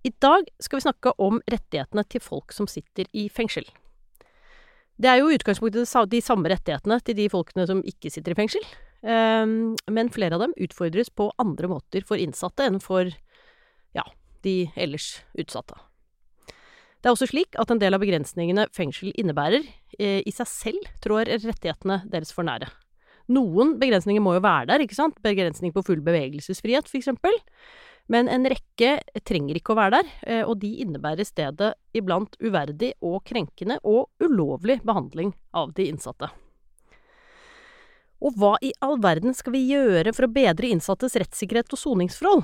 I dag skal vi snakke om rettighetene til folk som sitter i fengsel. Det er jo i utgangspunktet de samme rettighetene til de folkene som ikke sitter i fengsel, ehm, men flere av dem utfordres på andre måter for innsatte enn for, ja, de ellers utsatte. Det er også slik at en del av begrensningene fengsel innebærer, eh, i seg selv trår rettighetene deres for nære. Noen begrensninger må jo være der, ikke sant, begrensning på full bevegelsesfrihet for eksempel, men en rekke trenger ikke å være der, eh, og de innebærer i stedet iblant uverdig og krenkende og ulovlig behandling av de innsatte. Og hva i all verden skal vi gjøre for å bedre innsattes rettssikkerhet og soningsforhold?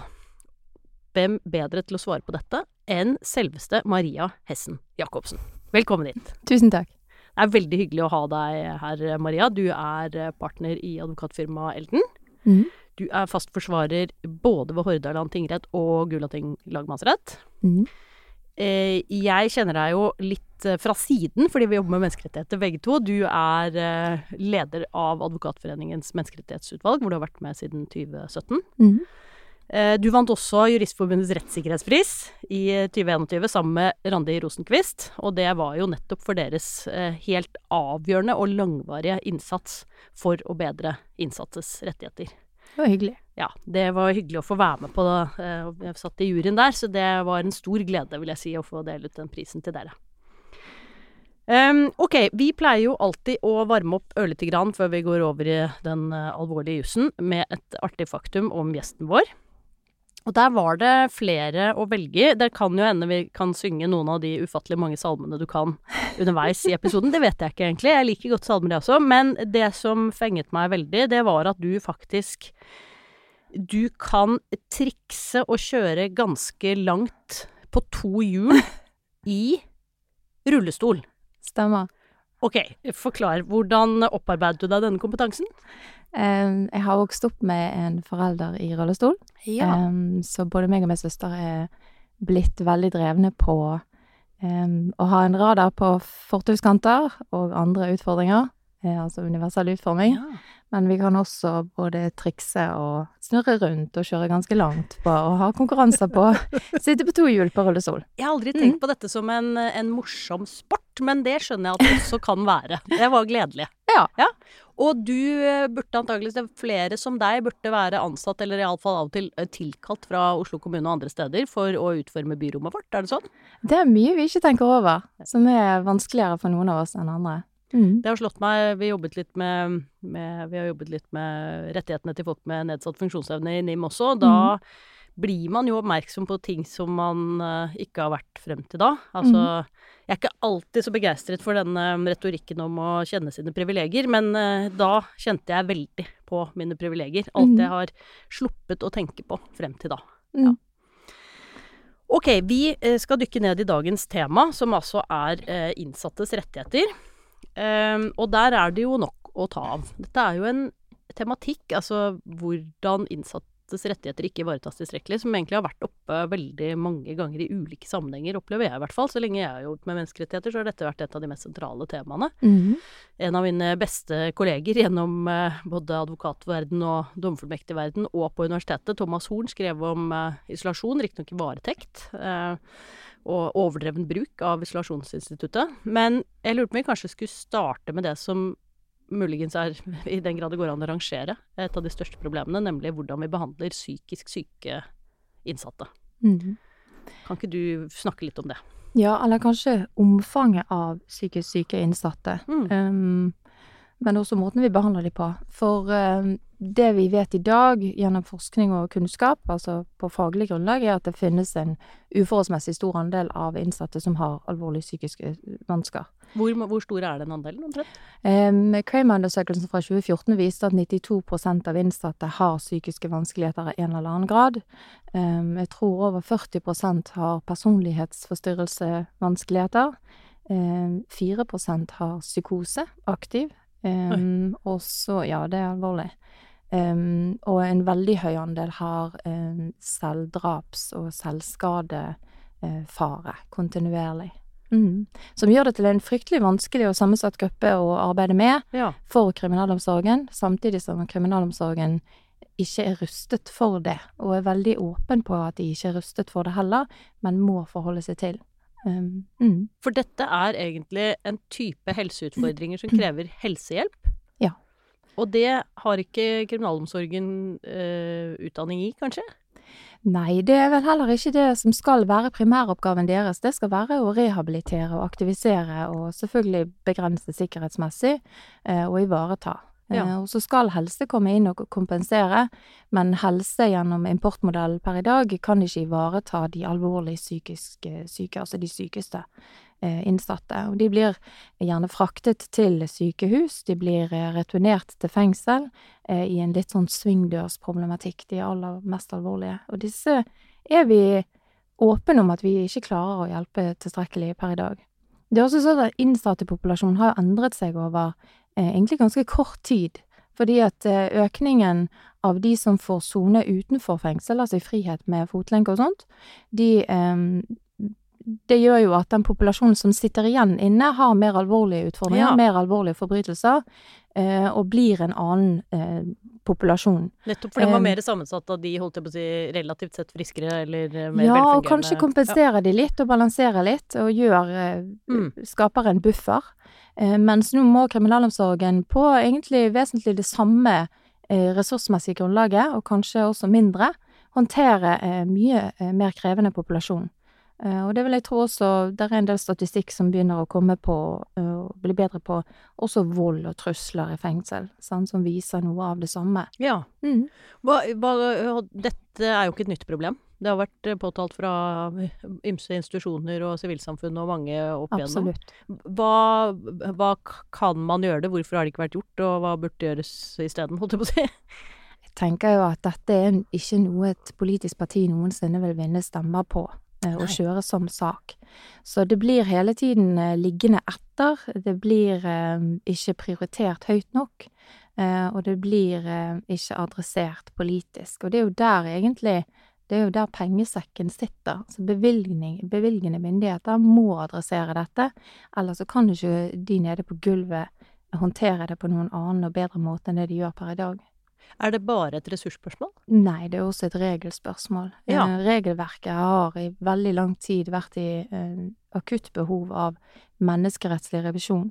Hvem bedre til å svare på dette enn selveste Maria Hessen Jacobsen. Velkommen hit. Tusen takk. Det er veldig hyggelig å ha deg her, Maria. Du er partner i advokatfirmaet Elden. Mm. Du er fast forsvarer både ved Hordaland tingrett og Gulating lagmannsrett. Mm. Jeg kjenner deg jo litt eh, fra siden, fordi vi jobber med menneskerettigheter begge to. Du er eh, leder av Advokatforeningens menneskerettighetsutvalg, hvor du har vært med siden 2017. Mm. Eh, du vant også Juristforbundets rettssikkerhetspris i 2021 eh, sammen med Randi Rosenquist, og det var jo nettopp for deres eh, helt avgjørende og langvarige innsats for å bedre innsattes rettigheter. Det var hyggelig. Ja, det var hyggelig å få være med på det. Jeg satt i juryen der, så det var en stor glede, vil jeg si, å få dele ut den prisen til dere. Um, ok, vi pleier jo alltid å varme opp ørlite grann før vi går over i den uh, alvorlige jussen, med et artig faktum om gjesten vår. Og der var det flere å velge. Det kan jo hende vi kan synge noen av de ufattelig mange salmene du kan underveis i episoden. Det vet jeg ikke egentlig. Jeg liker godt salmer, jeg også. Men det som fenget meg veldig, det var at du faktisk Du kan trikse og kjøre ganske langt på to hjul i rullestol. Stemmer. Ok, forklar. Hvordan opparbeidet du deg denne kompetansen? Jeg har vokst opp med en forelder i rullestol, ja. så både meg og min søster er blitt veldig drevne på å ha en radar på fortauskanter og andre utfordringer, altså universell utforming. Ja. Men vi kan også både trikse og snurre rundt og kjøre ganske langt på å ha konkurranser på sitte på to hjul på rullestol. Jeg har aldri tenkt mm. på dette som en, en, morsom sport, men det skjønner jeg at det også kan være. Det var gledelig. Ja. ja. Og du eh, burde antakeligvis, flere som deg, burde være ansatt, eller iallfall av og til eh, tilkalt fra Oslo kommune og andre steder for å utforme byrommet vårt, er det sånn? Det er mye vi ikke tenker over, som er vanskeligere for noen av oss enn andre. Mm. Det har slått meg Vi, jobbet litt med, med, vi har jobbet litt med rettighetene til folk med nedsatt funksjonsevne i NIM også. Da mm. Blir man jo oppmerksom på ting som man uh, ikke har vært frem til da. Altså mm. Jeg er ikke alltid så begeistret for denne retorikken om å kjenne sine privilegier, men uh, da kjente jeg veldig på mine privilegier. Alt mm. jeg har sluppet å tenke på frem til da. Mm. Ja. Ok, vi uh, skal dykke ned i dagens tema, som altså er innsattes rettigheter. Um, og der er det jo nok å ta av. Dette er jo en tematikk, altså hvordan innsattes rettigheter ikke ivaretas tilstrekkelig, som egentlig har vært oppe veldig mange ganger i ulike sammenhenger, opplever jeg i hvert fall. Så lenge jeg har jobbet med menneskerettigheter, så har dette vært et av de mest sentrale temaene. Mm. En av mine beste kolleger gjennom uh, både advokatverden og domfullmektigverden og på universitetet, Thomas Horn, skrev om uh, isolasjon, riktignok i varetekt. Uh, og overdreven bruk av isolasjonsinstituttet. Men jeg lurte på om vi kanskje skulle starte med det som muligens er, i den grad det går an å rangere, et av de største problemene, nemlig hvordan vi behandler psykisk syke innsatte. Mm. Kan ikke du snakke litt om det? Ja, eller kanskje omfanget av psykisk syke innsatte. Mm. Um, men også måten vi behandler de på. For eh, det vi vet i dag gjennom forskning og kunnskap, altså på faglig grunnlag, er at det finnes en uforholdsmessig stor andel av innsatte som har alvorlige psykiske vansker. Hvor, hvor stor er den andelen, omtrent? Um, Kramer-undersøkelsen fra 2014 viste at 92% av innsatte har psykiske vanskeligheter i en eller annen grad. Um, jeg tror over 40% har personlighetsforstyrrelsevanskeligheter. Um, 4% har psykose aktiv. Um, og så Ja, det er alvorlig. Um, og en veldig høy andel har um, selvdraps- og selvskadefare uh, kontinuerlig. Mm. Som gjør det til en fryktelig vanskelig og sammensatt gruppe å arbeide med Ja. for kriminalomsorgen, samtidig som kriminalomsorgen ikke er rustet for det, og er veldig åpen på at de ikke er rustet for det heller, men må forholde seg til. Um, mm. For dette er egentlig en type helseutfordringer som krever helsehjelp. Ja. Og det har ikke kriminalomsorgen uh, utdanning i, kanskje? Nei, det er vel heller ikke det som skal være primæroppgaven deres. Det skal være å rehabilitere og aktivisere og selvfølgelig begrense sikkerhetsmessig eh, og ivareta. Ja. Eh, og så skal helse komme inn og kompensere, men helse gjennom importmodellen per i dag kan ikke ivareta de alvorlig psykisk syke, altså de sykeste eh, innsatte. Og de blir gjerne fraktet til sykehus, de blir eh, returnert til fengsel i en litt sånn svingdørsproblematikk, de aller mest alvorlige. Og disse er vi åpne om at vi ikke klarer å hjelpe tilstrekkelig per i dag. Det er også sånn at innsattepopulasjonen har endret seg over egentlig ganske kort tid. Fordi at eh, økningen av de som får sone utenfor fengsel, altså i frihet med fotlenke og sånt, de eh, Det gjør jo at den populasjonen som sitter igjen inne, har mer alvorlige utfordringer, Ja. mer alvorlige forbrytelser, eh, og blir en annen eh, populasjon. Nettopp fordi den var eh, mer sammensatt av de holdt jeg på å si, relativt sett friskere eller mer mer Ja, og kanskje kanskje kompensere de litt og balansere litt, og gjør eh, Mm. Skaper en buffer. Eh, mens nå må kriminalomsorgen på egentlig vesentlig det samme eh, ressursmessige grunnlaget, og kanskje også mindre, håndtere eh, mye mer krevende populasjon. Eh, og det vil jeg tro også Det er en del statistikk som begynner å komme på og bli bedre på også vold og trusler i fengsel, sant, som viser noe av det samme. Ja. Mm. Bare, dette er jo ikke et nytt problem. Det har vært eh, påtalt fra ymse institusjoner og sivilsamfunn og mange opp igjennom. Absolutt. Hva, hva kan man gjøre det, hvorfor har det ikke vært gjort, og hva burde gjøres isteden, holdt jeg på å si? Jeg tenker jo at dette er ikke noe et politisk parti noensinne vil vinne stemmer på. Eh, Å kjøre som sak. Så det blir hele tiden eh, liggende etter. Det blir eh, ikke prioritert høyt nok. eh, Og det blir ikke adressert politisk. Og det er jo der egentlig det er jo der pengesekken sitter. Så bevilgende myndigheter må adressere dette. Ellers så kan ikke de nede på gulvet håndtere det på noen annen og bedre måte enn det de gjør per i dag. Er det bare et ressursspørsmål? Nei, det er også et regelspørsmål. Ja. Eh, regelverket har i veldig lang tid vært i eh, akutt behov av menneskerettslig revisjon.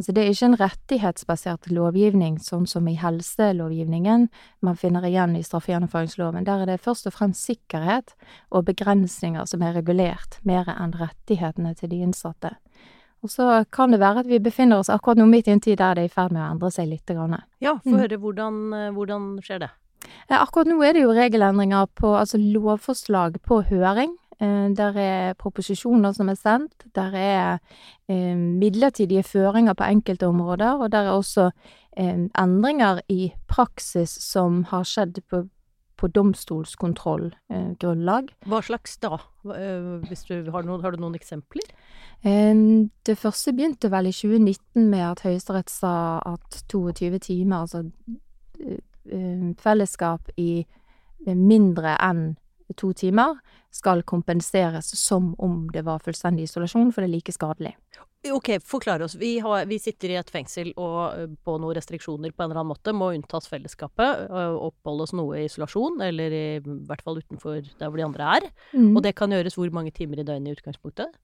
Altså det er ikke en rettighetsbasert lovgivning, sånn som i helselovgivningen man finner igjen i straffegjennomføringsloven. Der er det først og fremst sikkerhet og begrensninger som er regulert, mer enn rettighetene til de innsatte. Og så kan det være at vi befinner oss akkurat nå midt i en tid der det er i ferd med å endre seg lite grann. Ja, få Mm. hvordan, eh, hvordan skjer det? Eh, Akkurat nå er det jo regelendringer på, altså lovforslag på høring. Eh, Der er proposisjoner som er sendt. Der er midlertidige føringer på enkelte områder. Og der er også endringer i praksis som har skjedd på, på domstolskontrollgrunnlag. Hva slags da? Eh, Hvis du har, noen, har du noen eksempler? Eh, Det første begynte vel i 2019 med at Høyesterett sa at 22 timer, altså eh, eh, fellesskap i mindre enn to timer, skal kompenseres som om det var fullstendig isolasjon, for det er like skadelig. Ok, forklar oss. Vi, har, vi sitter i et fengsel og eh, på noen restriksjoner på en eller annen måte må unntas fellesskapet, og oppholde oss noe i isolasjon, eller i hvert fall utenfor der hvor de andre er. Mm. Og det kan gjøres hvor mange timer i døgnet i utgangspunktet?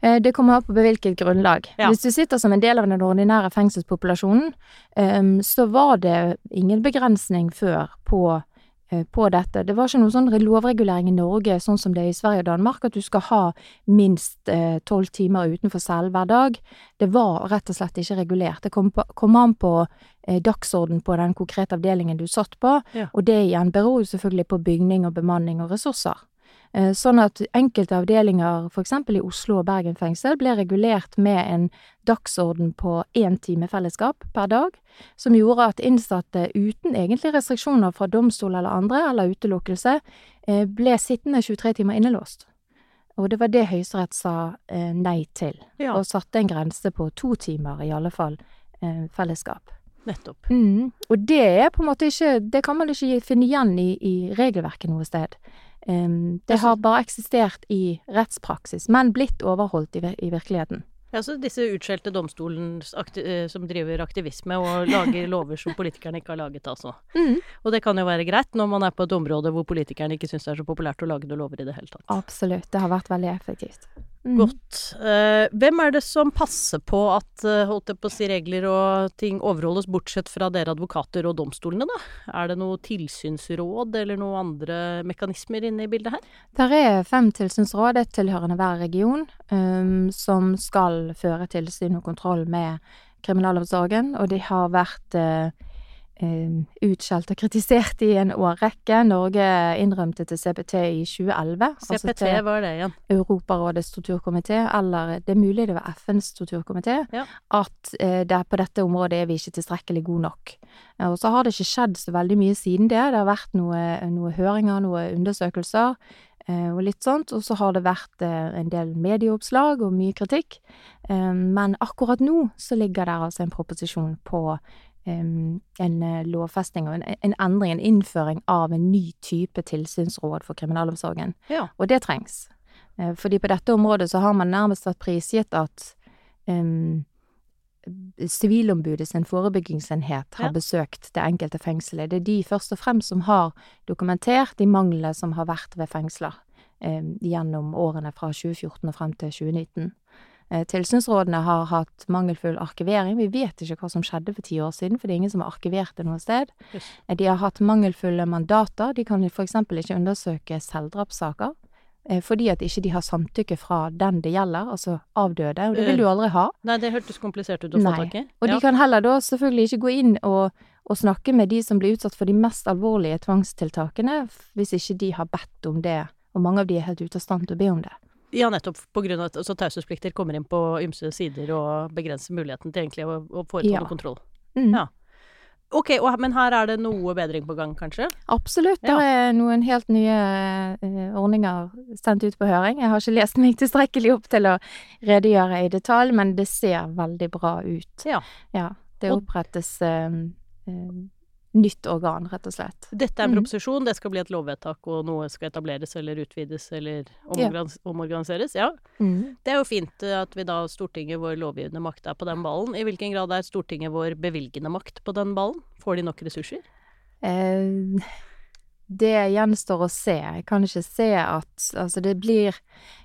Eh, Det kommer an på hvilket grunnlag. Ja. Hvis du sitter som en del av den ordinære fengselspopulasjonen, eh, så var det ingen begrensning før på eh, på dette. Det var ikke noen sånn lovregulering i Norge, sånn som det er i Sverige og Danmark, at du skal ha minst eh, tolv timer utenfor selv hver dag. Det var rett og slett ikke regulert. Det kom, på, kom an på eh, dagsorden på den konkrete avdelingen du satt på, Ja. og det igjen beror jo selvfølgelig på bygning og bemanning og ressurser. Eh, Sånn at enkelte avdelinger, for eksempel i Oslo og Bergen fengsel, ble regulert med en dagsorden på én time fellesskap per dag, som gjorde at innsatte uten egentlig restriksjoner fra domstol eller andre, eller utelukkelse, eh, ble sittende 23 timer innelåst. Og det var det Høyesterett sa eh, nei til, Ja, og satte en grense på to timer, i alle fall, fellesskap. nettopp. Mm. Og det er på en måte ikke Det kan man ikke finne igjen i, i regelverket noe sted. Um, det har bare eksistert i rettspraksis, men blitt overholdt i, vir i virkeligheten. Ja, så disse utskjelte domstolen eh, som driver aktivisme og lager lover som politikerne ikke har laget, altså. Mm. Og det kan jo være greit når man er på et område hvor politikerne ikke syns det er så populært å lage noen lover i det hele tatt. Absolutt. Det har vært veldig effektivt. Mm. Godt. Eh, hvem er det som passer på at eh, holdt jeg på å si, regler og ting overholdes, bortsett fra dere advokater og domstolene, da? Er det noe tilsynsråd eller noen andre mekanismer inne i bildet her? Der er fem tilsynsråd, et tilhørende hver region, um, som skal føre tilsyn og kontroll med kriminalomsorgen, og de har vært eh, utskjelt og kritisert i en årrekke. Norge innrømte til CPT i 2011. altså CPT, altså var det igjen? Europarådets torturkomité, eller det er mulig det var FNs torturkomité, Ja. at eh, det, på dette området er vi ikke tilstrekkelig gode nok. Eh, Og så har det ikke skjedd så veldig mye siden det. Det har vært noe, noe høringer, noen undersøkelser eh, og litt sånt. Og så har det vært eh, en del medieoppslag og mye kritikk. Eh, men akkurat nå så ligger det altså en proposisjon på en eh, lovfesting og en, en endring, en innføring av en ny type tilsynsråd for kriminalomsorgen. Ja. Og det trengs. Eh, Fordi på dette området så har man nærmest vært prisgitt at um, sin forebyggingsenhet har Ja. besøkt det enkelte fengselet. Det er de først og fremst som har dokumentert de manglene som har vært ved fengsler um, gjennom årene fra 2014 og frem til 2019. Eh, Tilsynsrådene har hatt mangelfull arkivering. Vi vet ikke hva som skjedde for ti år siden, for det er ingen som har arkivert det noe sted. Yes. Eh, De har hatt mangelfulle mandater. De kan eksempel ikke undersøke selvdrapssaker. eh, Fordi at ikke de har samtykke fra den det gjelder, altså avdøde, og det vil du aldri ha. Nei, det hørtes komplisert ut å få tak i. Og de kan heller da selvfølgelig ikke gå inn og, og snakke med de som blir utsatt for de mest alvorlige tvangstiltakene, hvis ikke de har bedt om det, og mange av de er helt ute av stand til å be om det. Ja, nettopp. På grunn av at altså, taushetsplikter kommer inn på ymse sider og begrenser muligheten til egentlig å, å foreta Ja. noe kontroll. Mm. Ja. Ok, men her er det noe bedring på gang, kanskje? Absolutt. Det er noen helt nye eh, ordninger sendt ut på høring. Jeg har ikke lest meg tilstrekkelig opp til å redegjøre i detalj, men det ser veldig bra ut. Ja. Ja. Det opprettes eh, eh, nytt organ, rett og slett. Dette er en Mhm. proposisjon, det skal bli et lovvedtak, og noe skal etableres eller utvides eller omorganiseres. Ja. Mm. Det er jo fint eh, at vi da, Stortinget, vår lovgivende makt, er på den ballen. I hvilken grad er Stortinget vår bevilgende makt på den ballen? Får de nok ressurser? Eh, det gjenstår å se. Jeg kan ikke se at Altså, det blir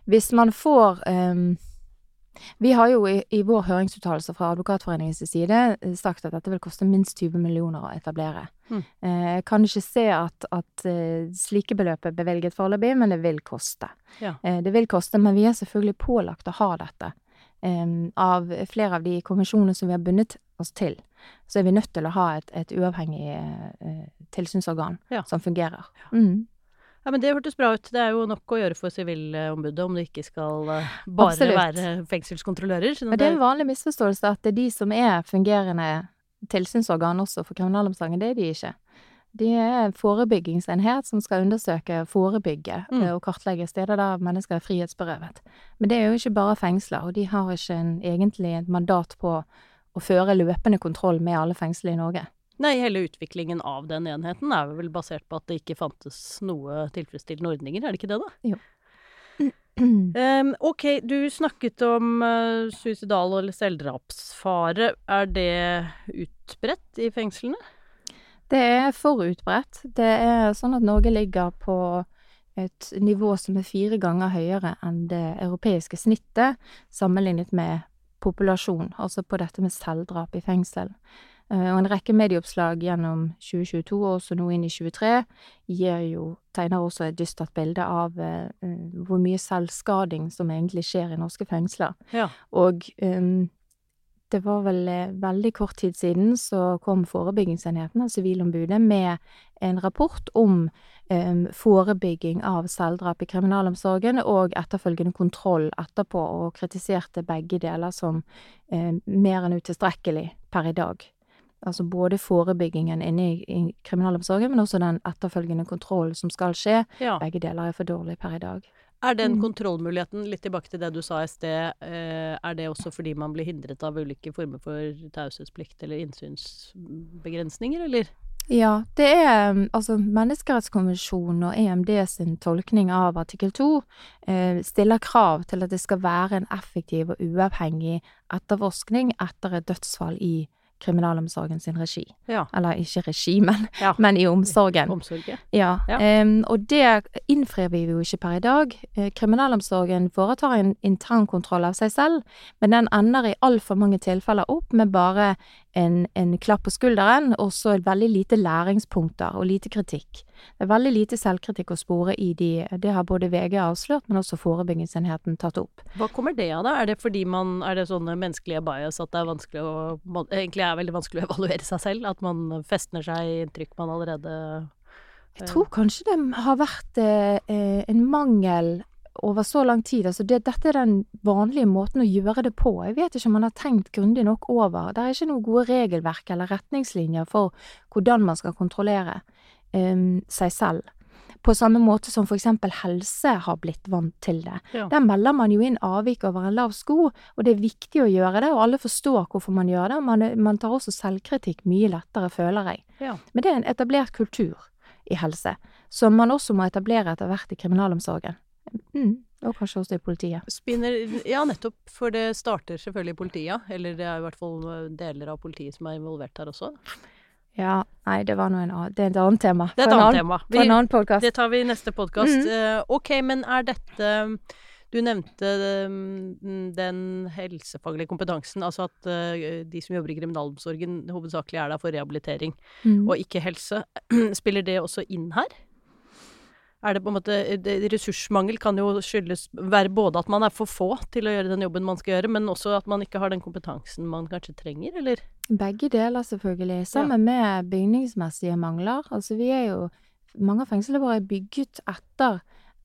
Hvis man får ehm, Vi har jo i, i vår høringsuttalelse fra Advokatforeningens side eh, sagt at dette vil koste minst 20 millioner å etablere. Mm. Eh, kan ikke se at, at eh, slike beløp er bevilget foreløpig, men det vil koste. Ja. Eh, Det vil koste, men vi er selvfølgelig pålagt å ha dette. eh, av flere av de konvensjonene som vi har bundet oss til, så er vi nødt til å ha et, et uavhengig eh, tilsynsorgan Ja. som fungerer. Mm. Ja, men Det hørtes bra ut. Det er jo nok å gjøre for Sivilombudet om det ikke skal eh, bare Absolutt. være fengselskontrollører. Men det er en vanlig misforståelse at det er de som er fungerende tilsynsorgan også for kriminalomsorgen. Det er de ikke. De er en forebyggingsenhet som skal undersøke, forebygge Mm. eh, og kartlegge steder der mennesker er frihetsberøvet. Men det er jo ikke bare fengsler, og de har ikke en, egentlig et mandat på å føre løpende kontroll med alle fengsler i Norge. Nei, hele utviklingen av den enheten er vel basert på at det ikke fantes noe tilfredsstillende ordninger, er det ikke det, da? Jo. Um, ok, du snakket om uh, suicidal- eller selvdrapsfare. Er det utbredt i fengslene? Det er for utbredt. Det er sånn at Norge ligger på et nivå som er fire ganger høyere enn det europeiske snittet, sammenlignet med populasjon, altså på dette med selvdrap i fengsel. Og en rekke medieoppslag gjennom 2022 og også nå inn i 2023 gir jo tegner også et dystert bilde av hvor mye selvskading som egentlig skjer i norske fengsler. Ja. Og um, det var vel veldig kort tid siden så kom forebyggingsenheten av Sivilombudet med en rapport om um, forebygging av selvdrap i kriminalomsorgen og etterfølgende kontroll etterpå, og kritiserte begge deler som um, mer enn utilstrekkelig per i dag. Altså både forebyggingen inne i, i kriminalomsorgen, men også den etterfølgende kontrollen som skal skje. Ja. Begge deler er for dårlig per i dag. Er den Mm. kontrollmuligheten, litt tilbake til det du sa i sted, eh, er det også fordi man blir hindret av ulike former for taushetsplikt eller innsynsbegrensninger, eller? Ja, det er altså Menneskerettskonvensjonen og EMD sin tolkning av artikkel to eh, stiller krav til at det skal være en effektiv og uavhengig etterforskning etter et dødsfall i kriminalomsorgen sin regi. Ja. Eller ikke regi, men, Ja. men i omsorgen. Omsorg, ja. Ja, em, og det innfrir vi jo ikke per i dag. Eh, Kriminalomsorgen foretar en internkontroll av seg selv, men den ender i altfor mange tilfeller opp med bare en, en klapp på skulderen, og så veldig lite læringspunkter og lite kritikk. Det er veldig lite selvkritikk å spore i de, det har både VG avslørt, men også forebyggingsenheten tatt opp. Hva kommer det av, da? Er det fordi man Er det sånne menneskelige bias at det er vanskelig å man, Egentlig er veldig vanskelig å evaluere seg selv? At man festner seg i inntrykk man allerede Jeg tror kanskje det har vært eh, eh, en mangel over så lang tid. Altså det, dette er den vanlige måten å gjøre det på. Jeg vet ikke om man har tenkt grundig nok over. Det er ikke noe gode regelverk eller retningslinjer for hvordan man skal kontrollere um, seg selv. På samme måte som eksempel helse har blitt vant til det. Ja. Der melder man jo inn avvik over en lav sko, og det er viktig å gjøre det, og alle forstår hvorfor man gjør det. Man, man tar også selvkritikk mye lettere, føler jeg. Ja. Men det er en etablert kultur i helse, som man også må etablere etter hvert i kriminalomsorgen. Mm, og kanskje også i politiet. Spinner Ja, nettopp. For det starter selvfølgelig i politiet. Eller det er i hvert fall eh, deler av politiet som er involvert her også. Ja, nei, det var noe en annen Det er et annet tema. Det er et annet tema. Vi, en annen podkast. Det tar vi i neste podkast. Mhm. ok, men er dette Du nevnte mm, den helsefaglige kompetansen, altså at uh, de som jobber i kriminalomsorgen hovedsakelig er der for rehabilitering Mm. og ikke helse. Spiller det også inn her? Er det på en måte Ressursmangel kan jo skyldes være både at man er for få til å gjøre den jobben man skal gjøre, men også at man ikke har den kompetansen man kanskje trenger, eller? Begge deler, selvfølgelig. Sammen med bygningsmessige mangler. Altså, vi er jo Mange av fengslene våre er bygget etter,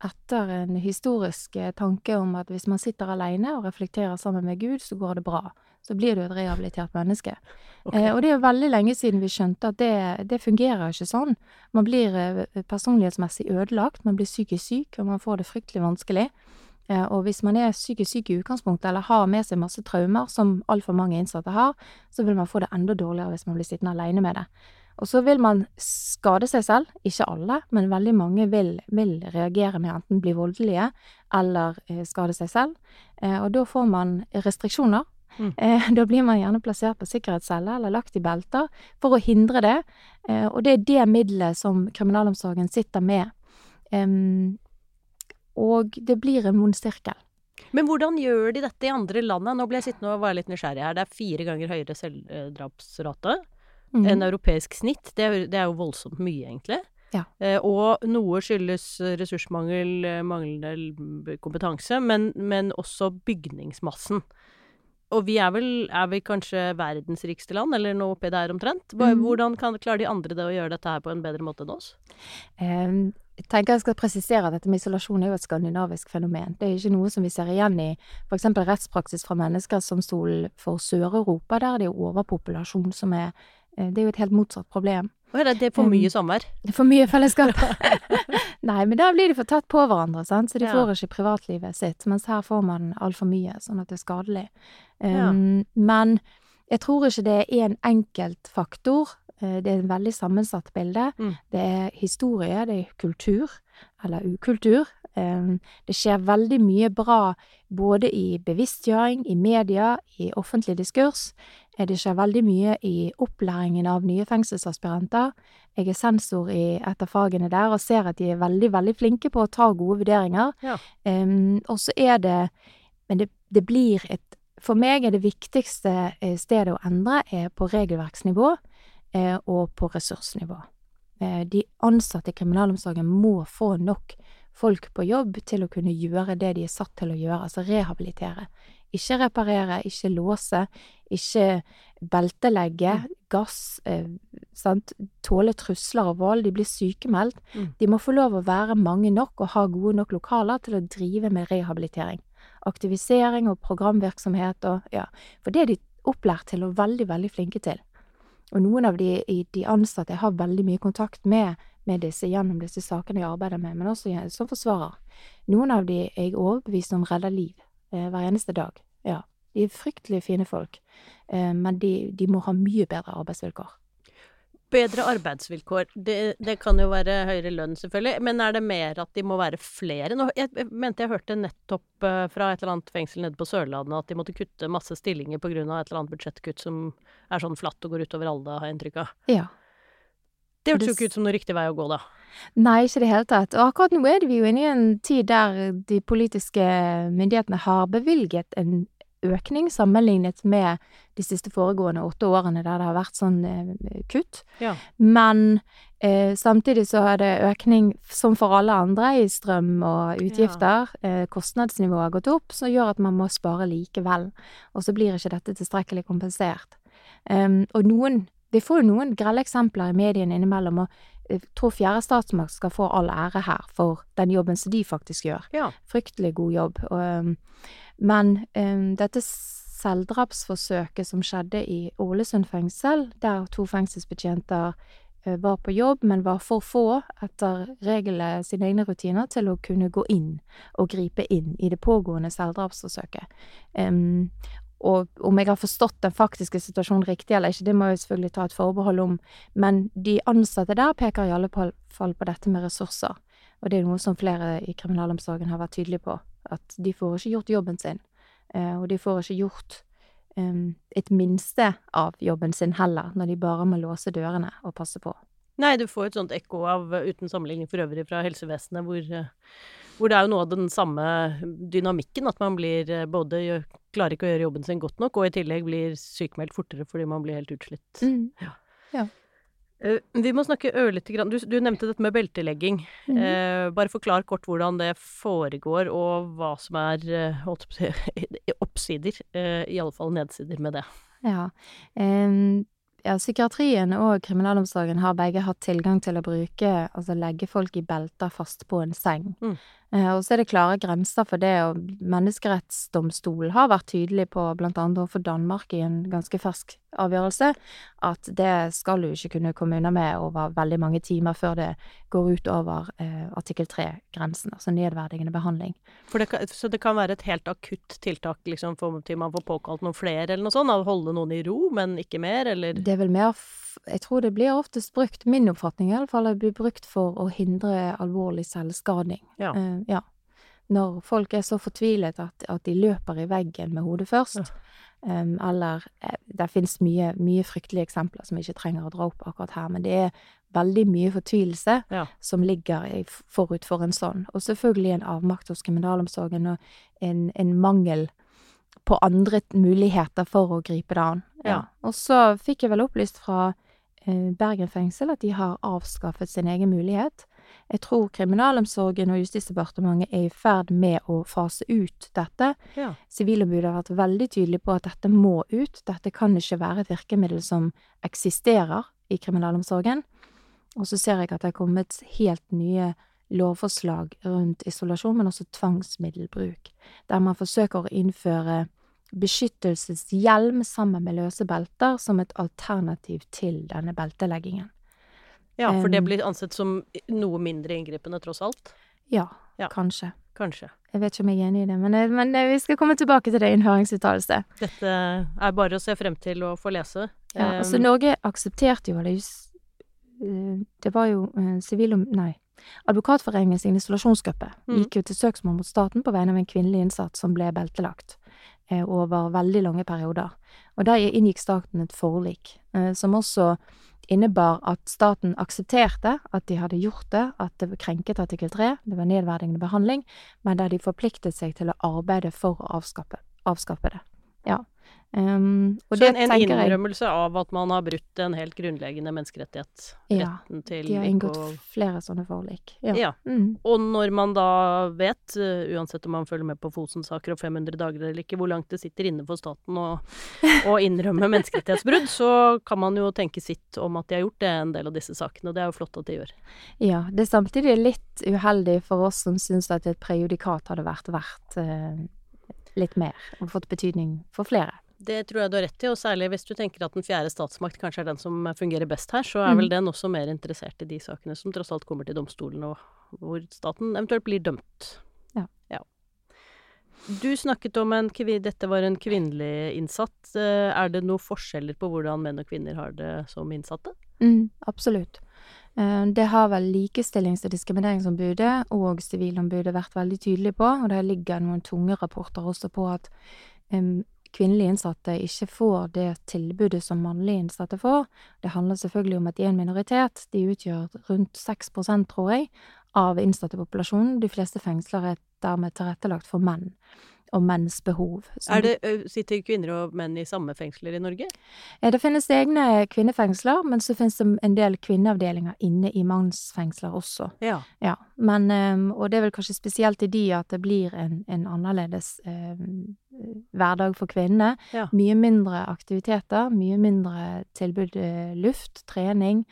etter en historisk eh, tanke om at hvis man sitter alene og reflekterer sammen med Gud, så går det bra. Så blir du et rehabilitert menneske. Okay. Eh, og det er jo veldig lenge siden vi skjønte at det, det fungerer ikke sånn. Man blir eh, personlighetsmessig ødelagt, man blir psykisk syk, og man får det fryktelig vanskelig. Eh, og hvis man er psykisk syk i utgangspunktet, eller har med seg masse traumer, som altfor mange innsatte har, så vil man få det enda dårligere hvis man blir sittende alene med det. Og så vil man skade seg selv. Ikke alle, men veldig mange vil, vil reagere med enten bli voldelige eller eh, skade seg selv. Eh, og da får man restriksjoner. Mm. Eh, da blir man gjerne plassert på sikkerhetscelle eller lagt i belter for å hindre det. Eh, og det er det middelet som kriminalomsorgen sitter med. Og det blir en vond sirkel. Men hvordan gjør de dette i andre land? Nå ble jeg sittende og være litt nysgjerrig her. Det er fire ganger høyere selvdrapsrate Mm. enn europeisk snitt. Det er, det er jo voldsomt mye, egentlig. Ja. Eh, og noe skyldes ressursmangel, manglende kompetanse, men, men også bygningsmassen. Og vi er vel er vi kanskje verdens rikeste land, eller noe oppi der omtrent. Mhm. Hvordan kan, klarer de andre det å gjøre dette her på en bedre måte enn oss? Um, Jeg tenker jeg skal presisere at dette med isolasjon er jo et skandinavisk fenomen. Det er ikke noe som vi ser igjen i f.eks. rettspraksis fra Menneskerettsdomstolen for Sør-Europa. Der er det jo overpopulasjon som er eh, Det er jo et helt motsatt problem. Å, er det for Um, mye samvær? Det er for mye fellesskap. Nei, men da blir de for tett på hverandre, sant? så de Ja. får ikke privatlivet sitt. Mens her får man altfor mye, sånn at det er skadelig. Ja. Um, Men jeg tror ikke det er én enkelt faktor. Eh, Det er en veldig sammensatt bilde. Mm. Det er historie, det er kultur, eller ukultur. Um, Det skjer veldig mye bra både i bevisstgjøring, i media, i offentlig diskurs. Eh, Det skjer veldig mye i opplæringen av nye fengselsaspiranter. Jeg er sensor i et av fagene der og ser at de er veldig, veldig flinke på å ta gode vurderinger. Ja. Um, og så er det Men det, det blir et for meg er det viktigste eh, stedet å endre er på regelverksnivå eh, og på ressursnivå. Eh, de ansatte i kriminalomsorgen må få nok folk på jobb til å kunne gjøre det de er satt til å gjøre, altså rehabilitere. Ikke reparere, ikke låse, ikke beltelegge, mm. gass, eh, sant, tåle trusler og vold. De blir sykemeldt. Mm. De må få lov å være mange nok og ha gode nok lokaler til å drive med rehabilitering. Aktivisering og programvirksomhet og ja, for det er de opplært til og veldig, veldig flinke til. Og noen av de, de ansatte jeg har veldig mye kontakt med, med disse gjennom disse sakene jeg arbeider med, men også som forsvarer. Noen av de er jeg overbevist om redder liv hver eneste dag. Ja. De er fryktelig fine folk, eh, men de, de, må ha mye bedre arbeidsvilkår. Bedre arbeidsvilkår, det, det, kan jo være høyere lønn, selvfølgelig, men er det mer at de må være flere? Nå, jeg, jeg mente jeg hørte nettopp uh, fra et eller annet fengsel nede på Sørlandet at de måtte kutte masse stillinger pga. et eller annet budsjettkutt som er sånn flatt og går utover alle, har jeg inntrykk av. Ja. Det hørtes jo ikke ut som noe riktig vei å gå, da. Nei, ikke i det hele tatt. Og akkurat nå er vi jo inne i en tid der de politiske myndighetene har bevilget en økning sammenlignet med de siste foregående åtte årene der det har vært sånn eh, kutt. Ja. Men eh, samtidig så er det økning, som for alle andre, i strøm og utgifter. Ja. Eh, kostnadsnivået har gått opp, som gjør at man må spare likevel. Og så blir ikke dette tilstrekkelig kompensert. Um, og noen Vi får jo noen grelle eksempler i mediene innimellom, og jeg tror fjerde statsmakt skal få all ære her for den jobben som de faktisk gjør. Ja. Fryktelig god jobb. Og, um, men um, dette selvdrapsforsøket som skjedde i Ålesund fengsel, der to fengselsbetjenter uh, var på jobb, men var for få etter reglene sine egne rutiner til å kunne gå inn og gripe inn i det pågående selvdrapsforsøket. Um, og om jeg har forstått den faktiske situasjonen riktig eller ikke, det må jeg selvfølgelig ta et forbehold om, men de ansatte der peker i alle fall på dette med ressurser. Og det er noe som flere i kriminalomsorgen har vært tydelige på at de får ikke gjort jobben sin. Eh, og de får ikke gjort um, et minste av jobben sin heller, når de bare må låse dørene og passe på. Nei, du får et sånt ekko av, uten sammenligning for øvrig, fra helsevesenet, hvor, hvor, det er jo noe av den samme dynamikken, at man blir både klarer ikke å gjøre jobben sin godt nok, og i tillegg blir sykemeldt fortere fordi man blir helt utslitt. Mm. Ja. ja. Uh, vi må snakke ørlite grann du, du, nevnte dette med beltelegging. Mm. Uh, bare forklar kort hvordan det foregår, og hva som er uh, oppsider, i alle fall nedsider med det. Ja. Um, ja, psykiatrien og kriminalomsorgen har begge hatt tilgang til å bruke, altså legge folk i belter fast på en seng. Mm. Eh, og så er det klare grenser for det, og Menneskerettsdomstolen har vært tydelig på, blant annet overfor Danmark i en ganske fersk avgjørelse, at det skal du ikke kunne komme unna med over veldig mange timer før det går ut over eh, artikkel 3-grensen, altså nedverdigende behandling. Det kan, så det kan være et helt akutt tiltak liksom, for, til man får påkalt noen flere, eller noe sånt? Å holde noen i ro, men ikke mer, eller? Det er vel mer Jeg tror det blir oftest brukt, min oppfatning i alle fall, det blir brukt for å hindre alvorlig selvskading. Ja. Eh, ja. Når folk er så fortvilet at, at de løper i veggen med hodet først. Ja. Um, eller eh, Det fins mye, mye, fryktelige eksempler som vi ikke trenger å dra opp akkurat her, men det er veldig mye fortvilelse ja. som ligger i, forut for en sånn. Og selvfølgelig en avmakt hos kriminalomsorgen og en, en mangel på andre muligheter for å gripe det an. Ja. Og så fikk jeg vel opplyst fra eh, Bergen fengsel at de har avskaffet sin egen mulighet jeg tror kriminalomsorgen og Justisdepartementet er i ferd med å fase ut dette. Ja. Sivilombudet har vært veldig tydelig på at dette må ut. Dette kan ikke være et virkemiddel som eksisterer i kriminalomsorgen. Og så ser jeg at det er kommet helt nye lovforslag rundt isolasjon, men også tvangsmiddelbruk, der man forsøker å innføre beskyttelseshjelm sammen med løse belter som et alternativ til denne belteleggingen. Ja, for det blir ansett som noe mindre inngripende, tross alt? Ja, ja. kanskje. Kanskje. Jeg vet ikke om jeg er enig i det, men, eh, men eh, vi skal komme tilbake til det i en høringsuttalelse. Dette er bare å se frem til å få lese. Ja, altså Norge aksepterte jo, eller eh, Det var jo sivil... Nei. Advokatforeningens isolasjonsgruppe mm. gikk jo til søksmål mot staten på vegne av en kvinnelig innsatt som ble beltelagt over veldig lange perioder. Og der inngikk staten et forlik, som også innebar at staten aksepterte at de hadde gjort det, at det krenket artikkel 3, det var nedverdigende behandling, men der de forpliktet seg til å arbeide for å avskape, avskaffe det. Ja. Um, så en, en innrømmelse av at man har brutt en helt grunnleggende menneskerettighet. Ja, de har inngått og, flere sånne forlik. Ja. ja. Mm. Og når man da vet, uh, uansett om man følger med på Fosen-saker og 500 dager eller ikke, hvor langt det sitter inne for staten å, å innrømme menneskerettighetsbrudd, så kan man jo tenke sitt om at de har gjort det en del av disse sakene. Og det er jo flott at de gjør. Ja. Det er samtidig litt uheldig for oss som syns at et prejudikat hadde vært verdt uh, litt mer og fått betydning for flere. Det tror jeg du har rett i, og særlig hvis du tenker at den fjerde statsmakt kanskje er den som fungerer best her, så er mm. vel den også mer interessert i de sakene som tross alt kommer til domstolen, og hvor staten eventuelt blir dømt. Ja. ja. Du snakket om en dette var en kvinnelig innsatt. Eh, er det noen forskjeller på hvordan menn og kvinner har det som innsatte? Mm, absolutt. Eh, det har vel Likestillings- og diskrimineringsombudet og Sivilombudet vært veldig tydelige på, og det ligger noen tunge rapporter også på at um, kvinnelige innsatte ikke får det tilbudet som mannlige innsatte får. Det handler selvfølgelig om at de er en minoritet. De utgjør rundt 6 tror jeg, av innsattepopulasjonen. De fleste fengsler er dermed tilrettelagt for menn og menns behov. Det, sitter kvinner og menn i samme fengsler i Norge? Det finnes egne kvinnefengsler, men så finnes det en del kvinneavdelinger inne i mannsfengsler også. Ja. ja. Men, og det er vel kanskje spesielt i de at det blir en, en annerledes eh, hverdag for kvinnene. Ja. Mye mindre aktiviteter, mye mindre tilbud, luft, trening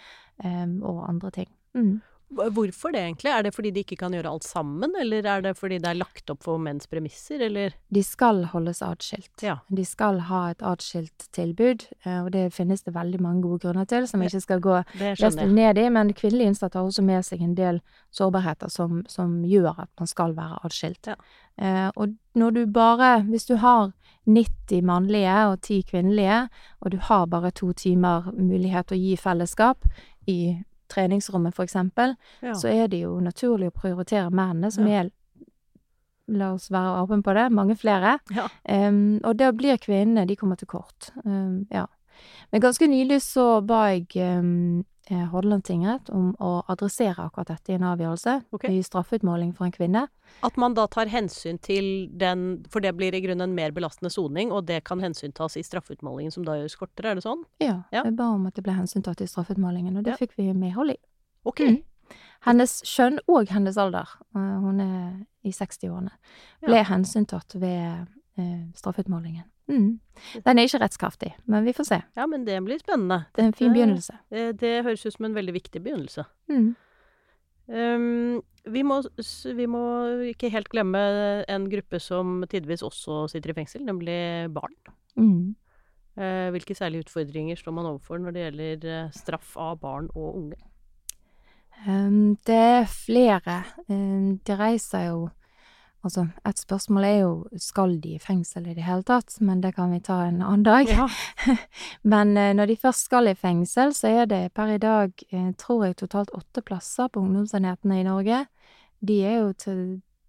eh, og andre ting. Mm. Hvorfor det, egentlig? Er det fordi de ikke kan gjøre alt sammen, eller er det fordi det er lagt opp for menns premisser, eller? De skal holdes atskilt. Ja. De skal ha et atskilt tilbud, eh, og det finnes det veldig mange gode grunner til, som vi ikke skal gå resten ned i. Men kvinnelige innsatte har også med seg en del sårbarheter som, som gjør at man skal være atskilt. Ja. Eh, og når du bare Hvis du har 90 mannlige og 10 kvinnelige, og du har bare to timer mulighet til å gi fellesskap i treningsrommet, eksempel, ja. så er det jo naturlig å prioritere mennene, som ja. er La oss være åpne på det. Mange flere. Ja. Um, og da blir kvinnene De kommer til kort. Um, ja. Men ganske nylig så ba jeg um, Hordaland tingrett om å adressere akkurat dette i en avgjørelse. Okay. I straffeutmåling for en kvinne. At man da tar hensyn til den For det blir i grunnen en mer belastende soning, og det kan hensyntas i straffeutmålingen som da gjøres kortere, er det sånn? Ja, ja. jeg ba om at det ble hensyntatt i straffeutmålingen, og det ja. fikk vi medhold i. Ok. Mm. Hennes kjønn og hennes alder, uh, hun er i 60-årene, ble ja. hensyntatt ved uh, straffeutmålingen. Mm. Den er ikke rettskraftig, men vi får se. Ja, men det blir spennende. Det er en fin begynnelse. Det, det høres ut som en veldig viktig begynnelse. Mm. Um, vi, må, vi, må, ikke helt glemme en gruppe som tidvis også sitter i fengsel, nemlig barn. Mm. Uh, hvilke særlige utfordringer står man overfor når det gjelder uh, straff av barn og unge? Um, det er flere. Um, de reiser jo Altså, et spørsmål er jo skal de i fengsel i det hele tatt, men det kan vi ta en annen dag. Ja. men uh, når de først skal i fengsel, så er det per i dag, uh, tror jeg, totalt åtte plasser på ungdomsenhetene i Norge. De er jo til,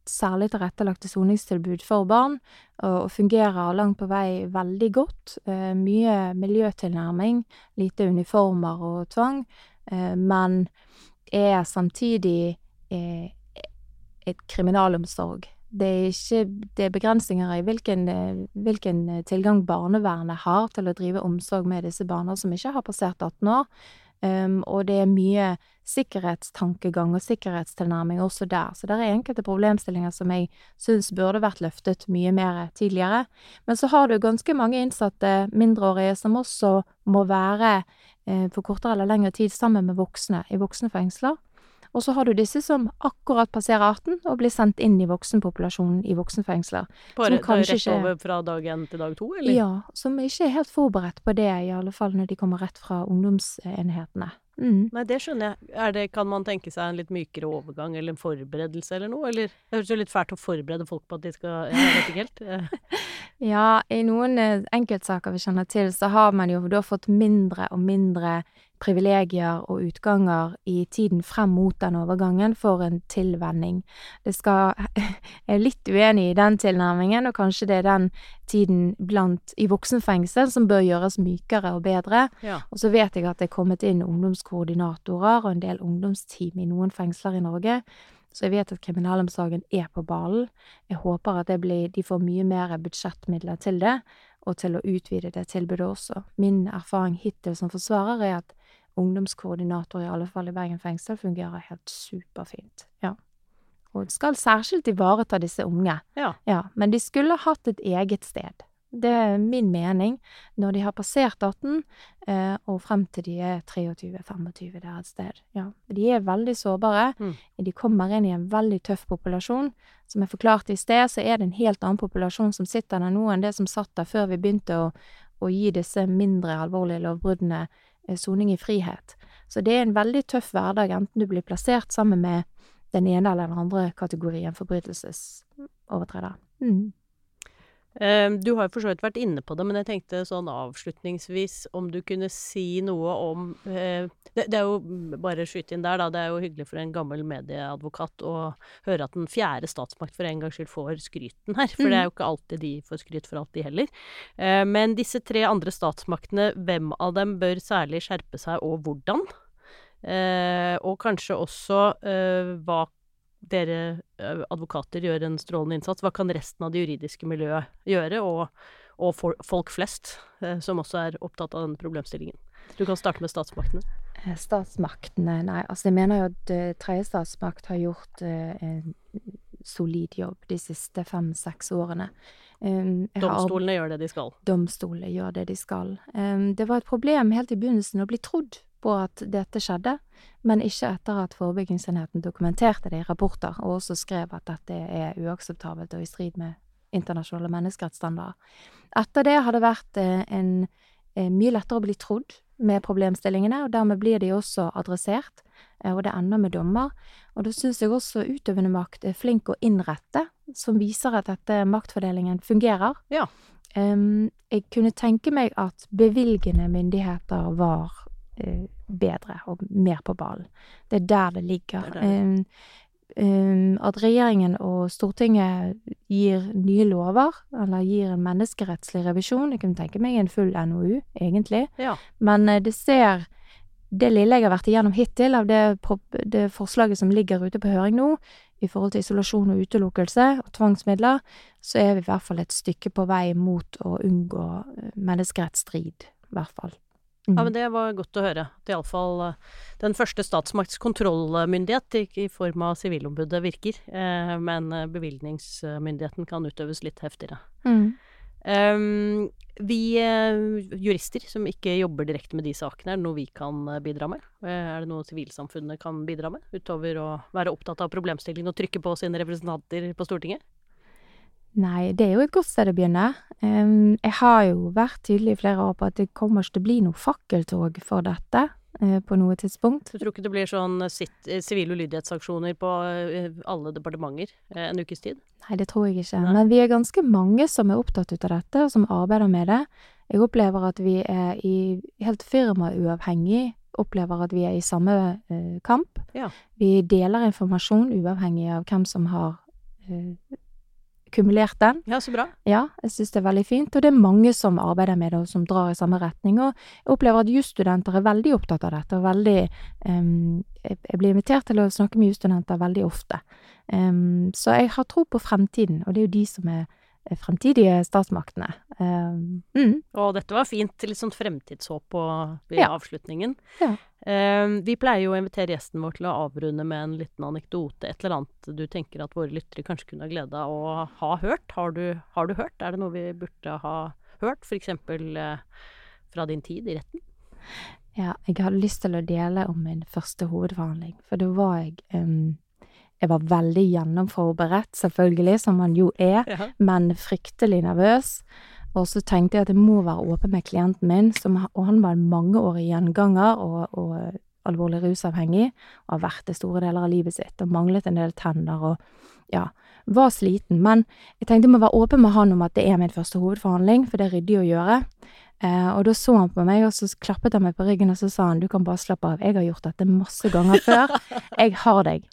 særlig tilrettelagte soningstilbud for barn, og, og, fungerer langt på vei veldig godt. Uh, mye miljøtilnærming, lite uniformer og tvang, men er samtidig et kriminalomsorg det er ikke det er begrensninger i hvilken, hvilken tilgang barnevernet har til å drive omsorg med disse barna som ikke har passert 18 år. Um, og det er mye sikkerhetstankegang og sikkerhetstilnærming også der. Så det er enkelte problemstillinger som jeg syns burde vært løftet mye mer tidligere. Men så har du ganske mange innsatte mindreårige som også må være eh, for kortere eller lengre tid sammen med voksne i voksne fengsler. Og så har du disse som akkurat passerer 18 og blir sendt inn i voksenpopulasjonen i voksenfengsler. Bare rett over fra dag én til dag to, eller? Ja, som ikke er helt forberedt på det, i alle fall når de kommer rett fra ungdomsenhetene. Mm. Nei, det skjønner jeg. Det, kan man tenke seg en litt mykere overgang eller en forberedelse eller noe? Eller det høres jo litt fælt å forberede folk på at de skal Jeg vet ikke helt. ja, i noen eh, enkeltsaker vi kjenner til, så har man jo da fått mindre og mindre privilegier og utganger i tiden frem mot den overgangen for en tilvenning. Det skal Jeg er litt uenig i den tilnærmingen, og kanskje det er den tiden blant i voksenfengsel som bør gjøres mykere og bedre. Ja. Og så vet jeg at det er kommet inn ungdomskoordinatorer og en del ungdomsteam i noen fengsler i Norge. Så jeg vet at kriminalomsorgen er på ballen. Jeg håper at blir, de får mye mer budsjettmidler til det, og til å utvide det tilbudet også. Min erfaring hittil som forsvarer er at ungdomskoordinator, i alle fall i Bergen fengsel, fungerer helt superfint. Ja. Og skal særskilt ivareta disse unge. Ja. ja. Men de skulle hatt et eget sted. Det er min mening. Når de har passert 18, eh, og frem til de er 23-25 der et sted. Ja. De er veldig sårbare. Mm. De kommer inn i en veldig tøff populasjon. Som jeg forklarte i sted, så er det en helt annen populasjon som sitter der nå enn det som satt der før vi begynte å, å gi disse mindre alvorlige lovbruddene soning i frihet. Så det er en veldig tøff hverdag, enten du blir plassert sammen med den ene eller den andre kategorien forbrytelsesovertreder. Mm. Eh, du har jo for så vidt vært inne på det, men jeg tenkte sånn avslutningsvis om du kunne si noe om eh, det, det, er jo bare skyte inn der, da. Det er jo hyggelig for en gammel medieadvokat å høre at den fjerde statsmakt for en gangs skyld får skryten her. For det er jo ikke alltid de får skryt for alt, de heller. Eh, men disse tre andre statsmaktene, hvem av dem bør særlig skjerpe seg, og hvordan? Eh, og kanskje også eh, hva dere eh, advokater gjør en strålende innsats. Hva kan resten av det juridiske miljøet gjøre, og, og for, folk flest, eh, som også er opptatt av denne problemstillingen? Du kan starte med statsmaktene. Eh, statsmaktene Nei, altså jeg mener jo at tredje statsmakt har gjort en solid jobb de siste fem-seks årene. Um, Domstolene har, gjør det de skal? Domstolene gjør det de skal. Um, det var et problem helt i begynnelsen å bli trodd på at dette skjedde, men ikke etter at forebyggingsenheten dokumenterte det i rapporter, og også skrev at dette er uakseptabelt og i strid med internasjonale menneskerettsstandarder. Etter det har det vært eh, en, en, mye lettere å bli trodd med problemstillingene, og dermed blir de også adressert, eh, og det ender med dommer. Og da syns jeg også utøvende makt er flink å innrette, som viser at dette maktfordelingen fungerer. Ja. Um, jeg kunne tenke meg at bevilgende myndigheter var uh, bedre og mer på ballen. Det er der det ligger. Det det. Um, um, at regjeringen og Stortinget gir nye lover, eller gir en menneskerettslig revisjon Jeg kunne tenke meg en full NOU, egentlig. Ja. Men uh, det ser Det lille jeg har vært igjennom hittil av det, det forslaget som ligger ute på høring nå, i forhold til isolasjon og utelukkelse og tvangsmidler, så er vi i hvert fall et stykke på vei mot å unngå eh, menneskerettsstrid, i hvert fall. Mm. Ja, men det var godt å høre. At iallfall uh, den første statsmakts kontrollmyndighet i, form av Sivilombudet virker. Eh, men uh, bevilgningsmyndigheten kan utøves litt heftigere. Mm. Um, vi jurister som ikke jobber direkte med de sakene, er det noe vi kan bidra med? Er det noe sivilsamfunnet kan bidra med, utover å være opptatt av problemstillingen og trykke på sine representanter på Stortinget? Nei, det er jo et godt sted å begynne. Jeg har jo vært tydelig i flere år på at det kommer ikke til å bli noe fakkeltog for dette uh, på noe tidspunkt. Du tror ikke det blir sånn sivile sivil ulydighetsaksjoner på alle departementer en ukes tid? Nei, det tror jeg ikke. Nei. Men vi er ganske mange som er opptatt ut av dette, og som arbeider med det. Jeg opplever at vi er i helt firmauavhengig opplever at vi er i samme kamp. Ja. Vi deler informasjon uavhengig av hvem som har kumulert den. Ja, så bra. Ja, jeg syns det er veldig fint. Og det er mange som arbeider med det, og som drar i samme retning. Og jeg opplever at jusstudenter er veldig opptatt av dette, og veldig um, Jeg blir invitert til å snakke med jusstudenter veldig ofte. Um, så jeg har tro på fremtiden, og det er jo de som er fremtidige statsmaktene. Um, mm. Og dette var fint. Litt sånn fremtidshåp i ja. avslutningen. Ja. Um, vi pleier jo å invitere gjesten vår til å avrunde med en liten anekdote. Et eller annet du tenker at våre lyttere kanskje kunne ha glede av å ha hørt. Har du, har du, hørt? Er det noe vi burde ha hørt? F.eks. Fra din tid i retten? Ja, jeg hadde lyst til å dele om min første hovedforhandling. For da var jeg um jeg var veldig gjennomforberedt, selvfølgelig, som man jo er, ja. men fryktelig nervøs. Og så tenkte jeg at jeg må være åpen med klienten min, som, og han var en mangeårig gjenganger og, og, alvorlig rusavhengig, og har vært det store deler av livet sitt, og manglet en del tenner og ja, var sliten. Men jeg tenkte jeg må være åpen med han om at det er min første hovedforhandling, for det er ryddig å gjøre. Eh, og da så han på meg, og så klappet han meg på ryggen, og så sa han du kan bare slappe av, jeg har gjort dette masse ganger før, jeg har deg.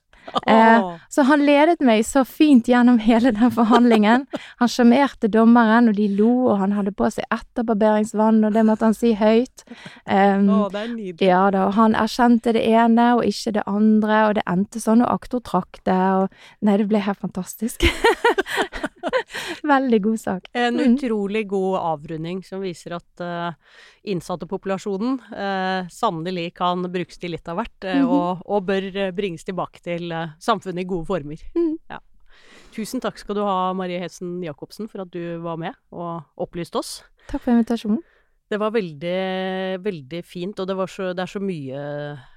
Eh, så han ledet meg så fint gjennom hele den forhandlingen. Han sjarmerte dommeren, og de lo, og han hadde på seg etterbarberingsvann, og det måtte han si høyt. Um, Å, det er nydelig. Ja da, og han erkjente det ene og ikke det andre, og det endte sånn, og aktor trakk det, og Nei, det ble helt fantastisk. veldig god sak. En Mm. utrolig god avrunding som viser at uh, innsattepopulasjonen uh, sannelig kan brukes til litt av hvert, uh, Mhm. og, og bør bringes tilbake til samfunnet i gode former. Mm. Ja. Tusen takk skal du ha, Marie Hetsen Jacobsen, for at du var med og opplyste oss. Takk for invitasjonen. Det var veldig, veldig fint, og det, så, det er så mye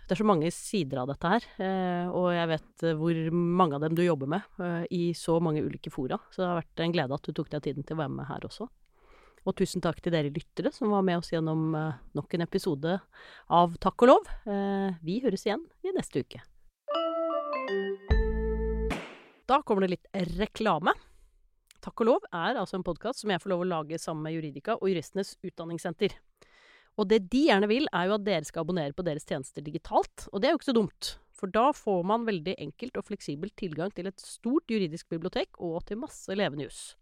Det er så mange sider av dette her. Eh, og jeg vet hvor mange av dem du jobber med eh, i så mange ulike fora. Så det har vært en glede at du tok deg tiden til å være med her også. Og tusen takk til dere lyttere som var med oss gjennom eh, nok en episode av Takk og lov. Vi høres igjen i neste uke. Da kommer det litt reklame. Takk og lov er altså en podkast som jeg får lov å lage sammen med Juridika og Juristenes Utdanningssenter. Og det de gjerne vil, er jo at dere skal abonnere på deres tjenester digitalt. Og det er jo ikke så dumt, for da får man veldig enkelt og fleksibelt tilgang til et stort juridisk bibliotek og til masse levende jus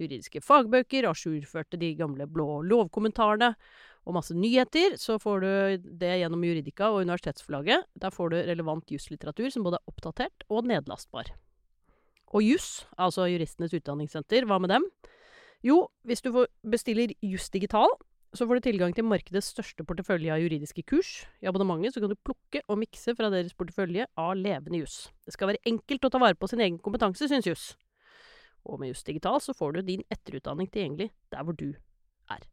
Juridiske fagbøker, ajourførte de gamle blå lovkommentarene og masse nyheter. Så får du det gjennom Juridika og Universitetsforlaget. Der får du relevant juslitteratur som både er oppdatert og nedlastbar. Og juss, altså Juristenes Utdanningssenter, hva med dem? Jo, hvis du bestiller Juss digital, så får du tilgang til markedets største portefølje av juridiske kurs. I abonnementet så kan du plukke og mikse fra deres portefølje av levende juss. Det skal være enkelt å ta vare på sin egen kompetanse, syns juss. Og med Juss digital så får du din etterutdanning tilgjengelig der hvor du er.